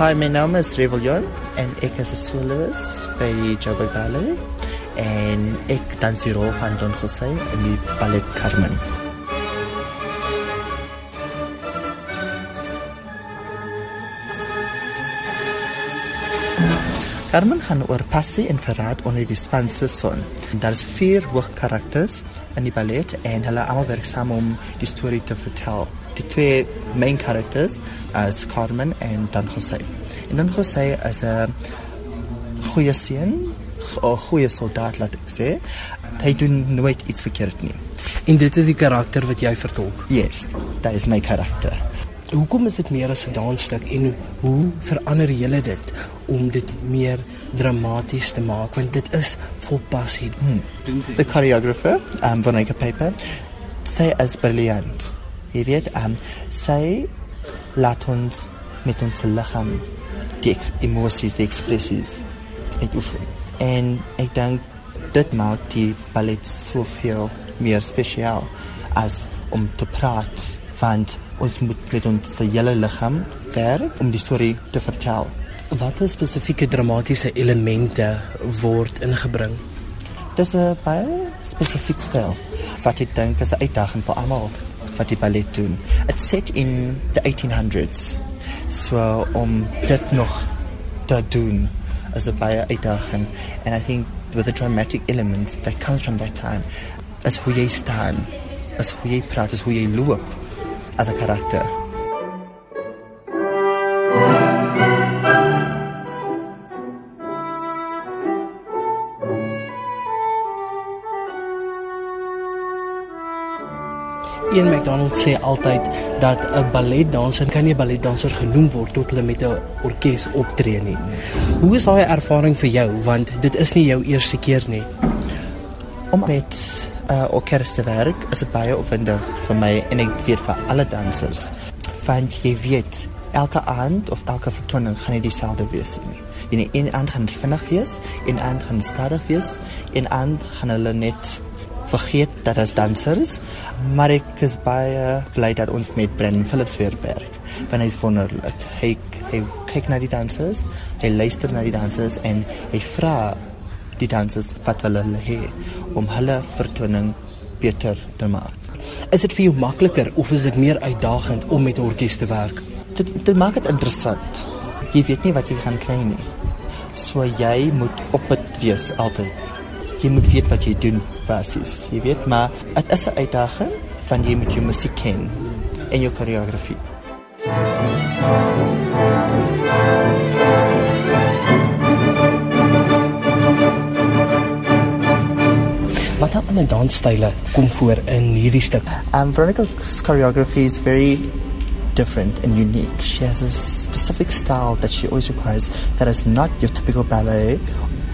Hi, my naam is Reveljon en ek is 'n soloist by Joburg Ballet en ek dans die rol van Don José in die ballet Carmen. Carmen gaan oor passie en verraad onder die Spaanse son. Daar is vier hoofkarakters in die ballet en hulle almal werk saam om die storie te vertel. Die twee main characters is Carmen en Don José. En Don José is 'n goeie seun, 'n goeie soldaat laat ek sê. Hy doen nooit iets verkeerd nie. En dit is die karakter wat jy vertolk. Yes, dat is my karakter. Hoekom is dit meer as 'n dansstuk en hoe verander jy dit om dit meer dramaties te maak want dit is vol passie. Hmm. The choreographer, um Veronica Paper, sy is brilliant. Jy weet, um sy laat ons met ons liggaam die emosies, die ekspresies uitoefen. En ek dink dit maak die ballet soveel meer spesiaal as om te praat want ons moet met ons hele liggaam werk om die storie te vertel. Watter spesifieke dramatiese elemente word ingebring? Dis 'n baie spesifiek styl. Wat ek dink is 'n uitdaging vir almal wat die ballet doen. It's set in the 1800s. So om dit nog te doen is 'n baie uitdaging and I think with the dramatic elements that comes from that time as hoe jy staan, as hoe jy praat, as hoe jy loop as 'n karakter. Ian McDonald sê altyd dat 'n balletdanser kan nie balletdanser genoem word tot hulle met 'n orkes optree nie. Hoe is daai ervaring vir jou want dit is nie jou eerste keer nie. Om met 'n uh, orkes te werk is dit baie opwindend vir my en ek weet vir alle dansers. Want jy weet elke aand of elke vertoning gaan nie dieselfde wees nie. In een aand gaan vinnig wees, in 'n aand gaan stadig wees, in 'n aand gaan hulle net vergeet dat as dansers, maar ek is baie bly dat ons met Brendan Phillips weer werk. Want hy is wonderlik. Hy hy kyk na die dansers, hy luister na die dansers en hy vra die dansers wat hulle het om hulle vertoning beter te maak. Is dit vir jou makliker of is dit meer uitdagend om met 'n orkes te werk? Dit dit maak dit interessant. Jy weet nie wat jy gaan kry nie. So jy moet op dit wees altyd jy moet weet wat jy doen basies. Jy weet maar dit is 'n uitdaging van jy moet jou musiek ken en jou koreografie. Wat het ander dansstyle kom voor in hierdie stuk? Um Veronica's choreography is very different and unique. She has a specific style that she always requires that is not your typical ballet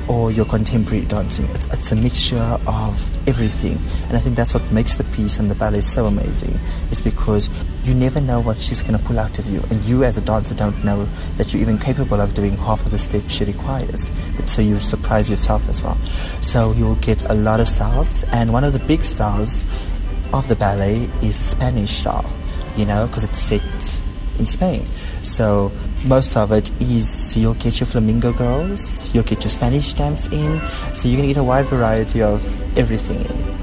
or your contemporary dancing. It's, it's a mixture of everything. And I think that's what makes the piece and the ballet so amazing, is because you never know what she's going to pull out of you. And you, as a dancer, don't know that you're even capable of doing half of the steps she requires. But so you surprise yourself as well. So you'll get a lot of styles. And one of the big styles of the ballet is Spanish style, you know, because it's set in Spain. So most of it is you'll get your flamingo girls, you'll get your Spanish stamps in, so you're gonna get a wide variety of everything in.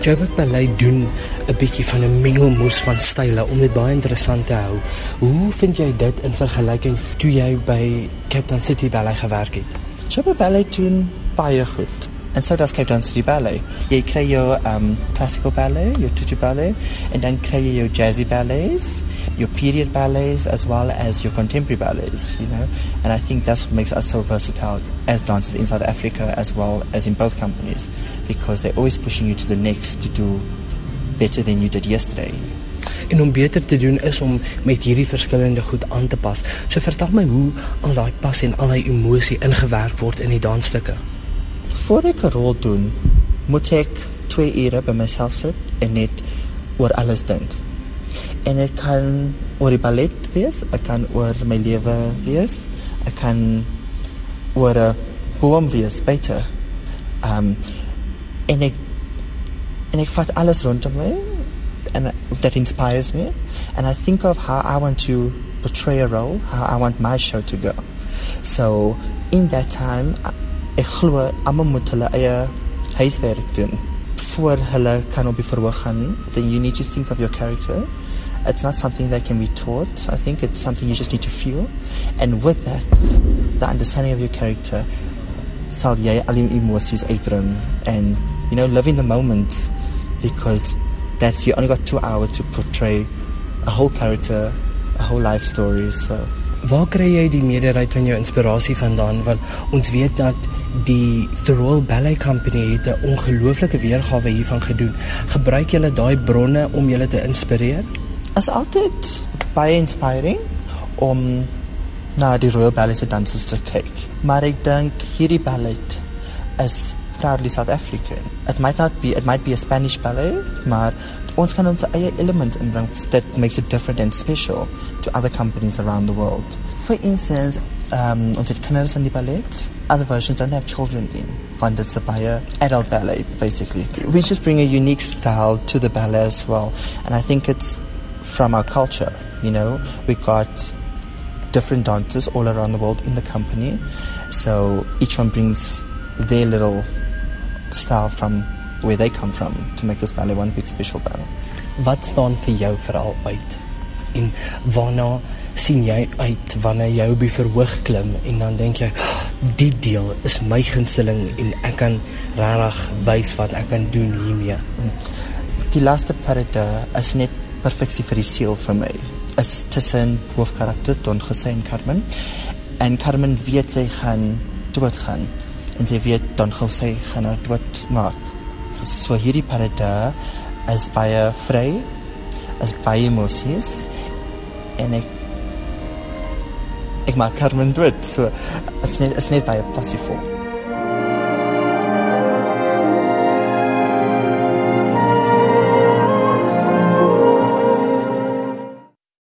Joburg Ballet doen 'n bietjie van 'n mengelmoes van style om dit baie interessant te hou. Hoe vind jy dit in vergelyking toe jy by Cape Town City Ballet gewerk het? Joburg Ballet doen baie goed. En so does Cape Town City Ballet. Jy kry jou um classical ballet, jou tutu ballet, en dan kry jy jou jazzy ballets, your period ballets as well as your contemporary ballets, you know. And I think that's what makes us so versatile as dancers in South Africa as well as in both companies because they're always pushing you to the next to do better than you did yesterday. En om beter te doen is om met hierdie verskillende goed aan te pas. So vertel my hoe al daai pas en al daai emosie ingewerk word in die dansstukke. Voor ek 'n rol doen, moet ek 2 ure by myself sit en net oor alles dink en ek kan oor die ballet wees, ek kan oor my lewe wees, ek kan oor 'n boom wees beter. Um en ek en ek vat alles rondom my and that inspires me. And I think of how I want to portray a role, how I want my show to go. So in that time, ek glo almal moet hulle eie huiswerk doen voor hulle kan op die verhoog gaan nie. Then you need to think of your character. It's not something that can be taught. I think it's something you just need to feel. And with that, the understanding of your character, sal jy al die emosies uitbring and you know live in the moment because that's you only got 2 hours to portray a whole character, a whole life story. So Waar kry jy die meerderheid van jou inspirasie vandaan want ons weet dat die The Royal Ballet Company het 'n ongelooflike weergawe hiervan gedoen. Gebruik julle daai bronne om julle te inspireer? As altyd baie inspiring om na die Royal Ballet se dansers te kyk. Maar ek dink hierdie ballet is proudly South African. It might not be it might be a Spanish ballet, maar ons kan ons eie elements inbring that makes it different and special to other companies around the world. For instance, um, kinders in die ballet. Other versions don't have children in. Want it's a by adult ballet, basically. We just bring a unique style to the ballet as well. And I think it's from our culture, you know. We got different dancers all around the world in the company. So each one brings their little style from where they come from to make this ballet one big special ballet. Wat staan vir jou veral uit? En waarna sien jy uit wanneer jy op die verhoog klim en dan dink jy die deel is my gunsteling en ek kan regtig wys wat ek kan doen hiermee. Die laaste parade is net perfeksie vir die siel vir my. Is tussen hoofkarakters Don Jose en Carmen. En Carmen weet sy gaan dood gaan en sy weet Don Jose gaan haar dood maak. So hierdie parade is baie vry, is baie emosies en ek ek maak Carmen dood. So it's net it's net baie passievol.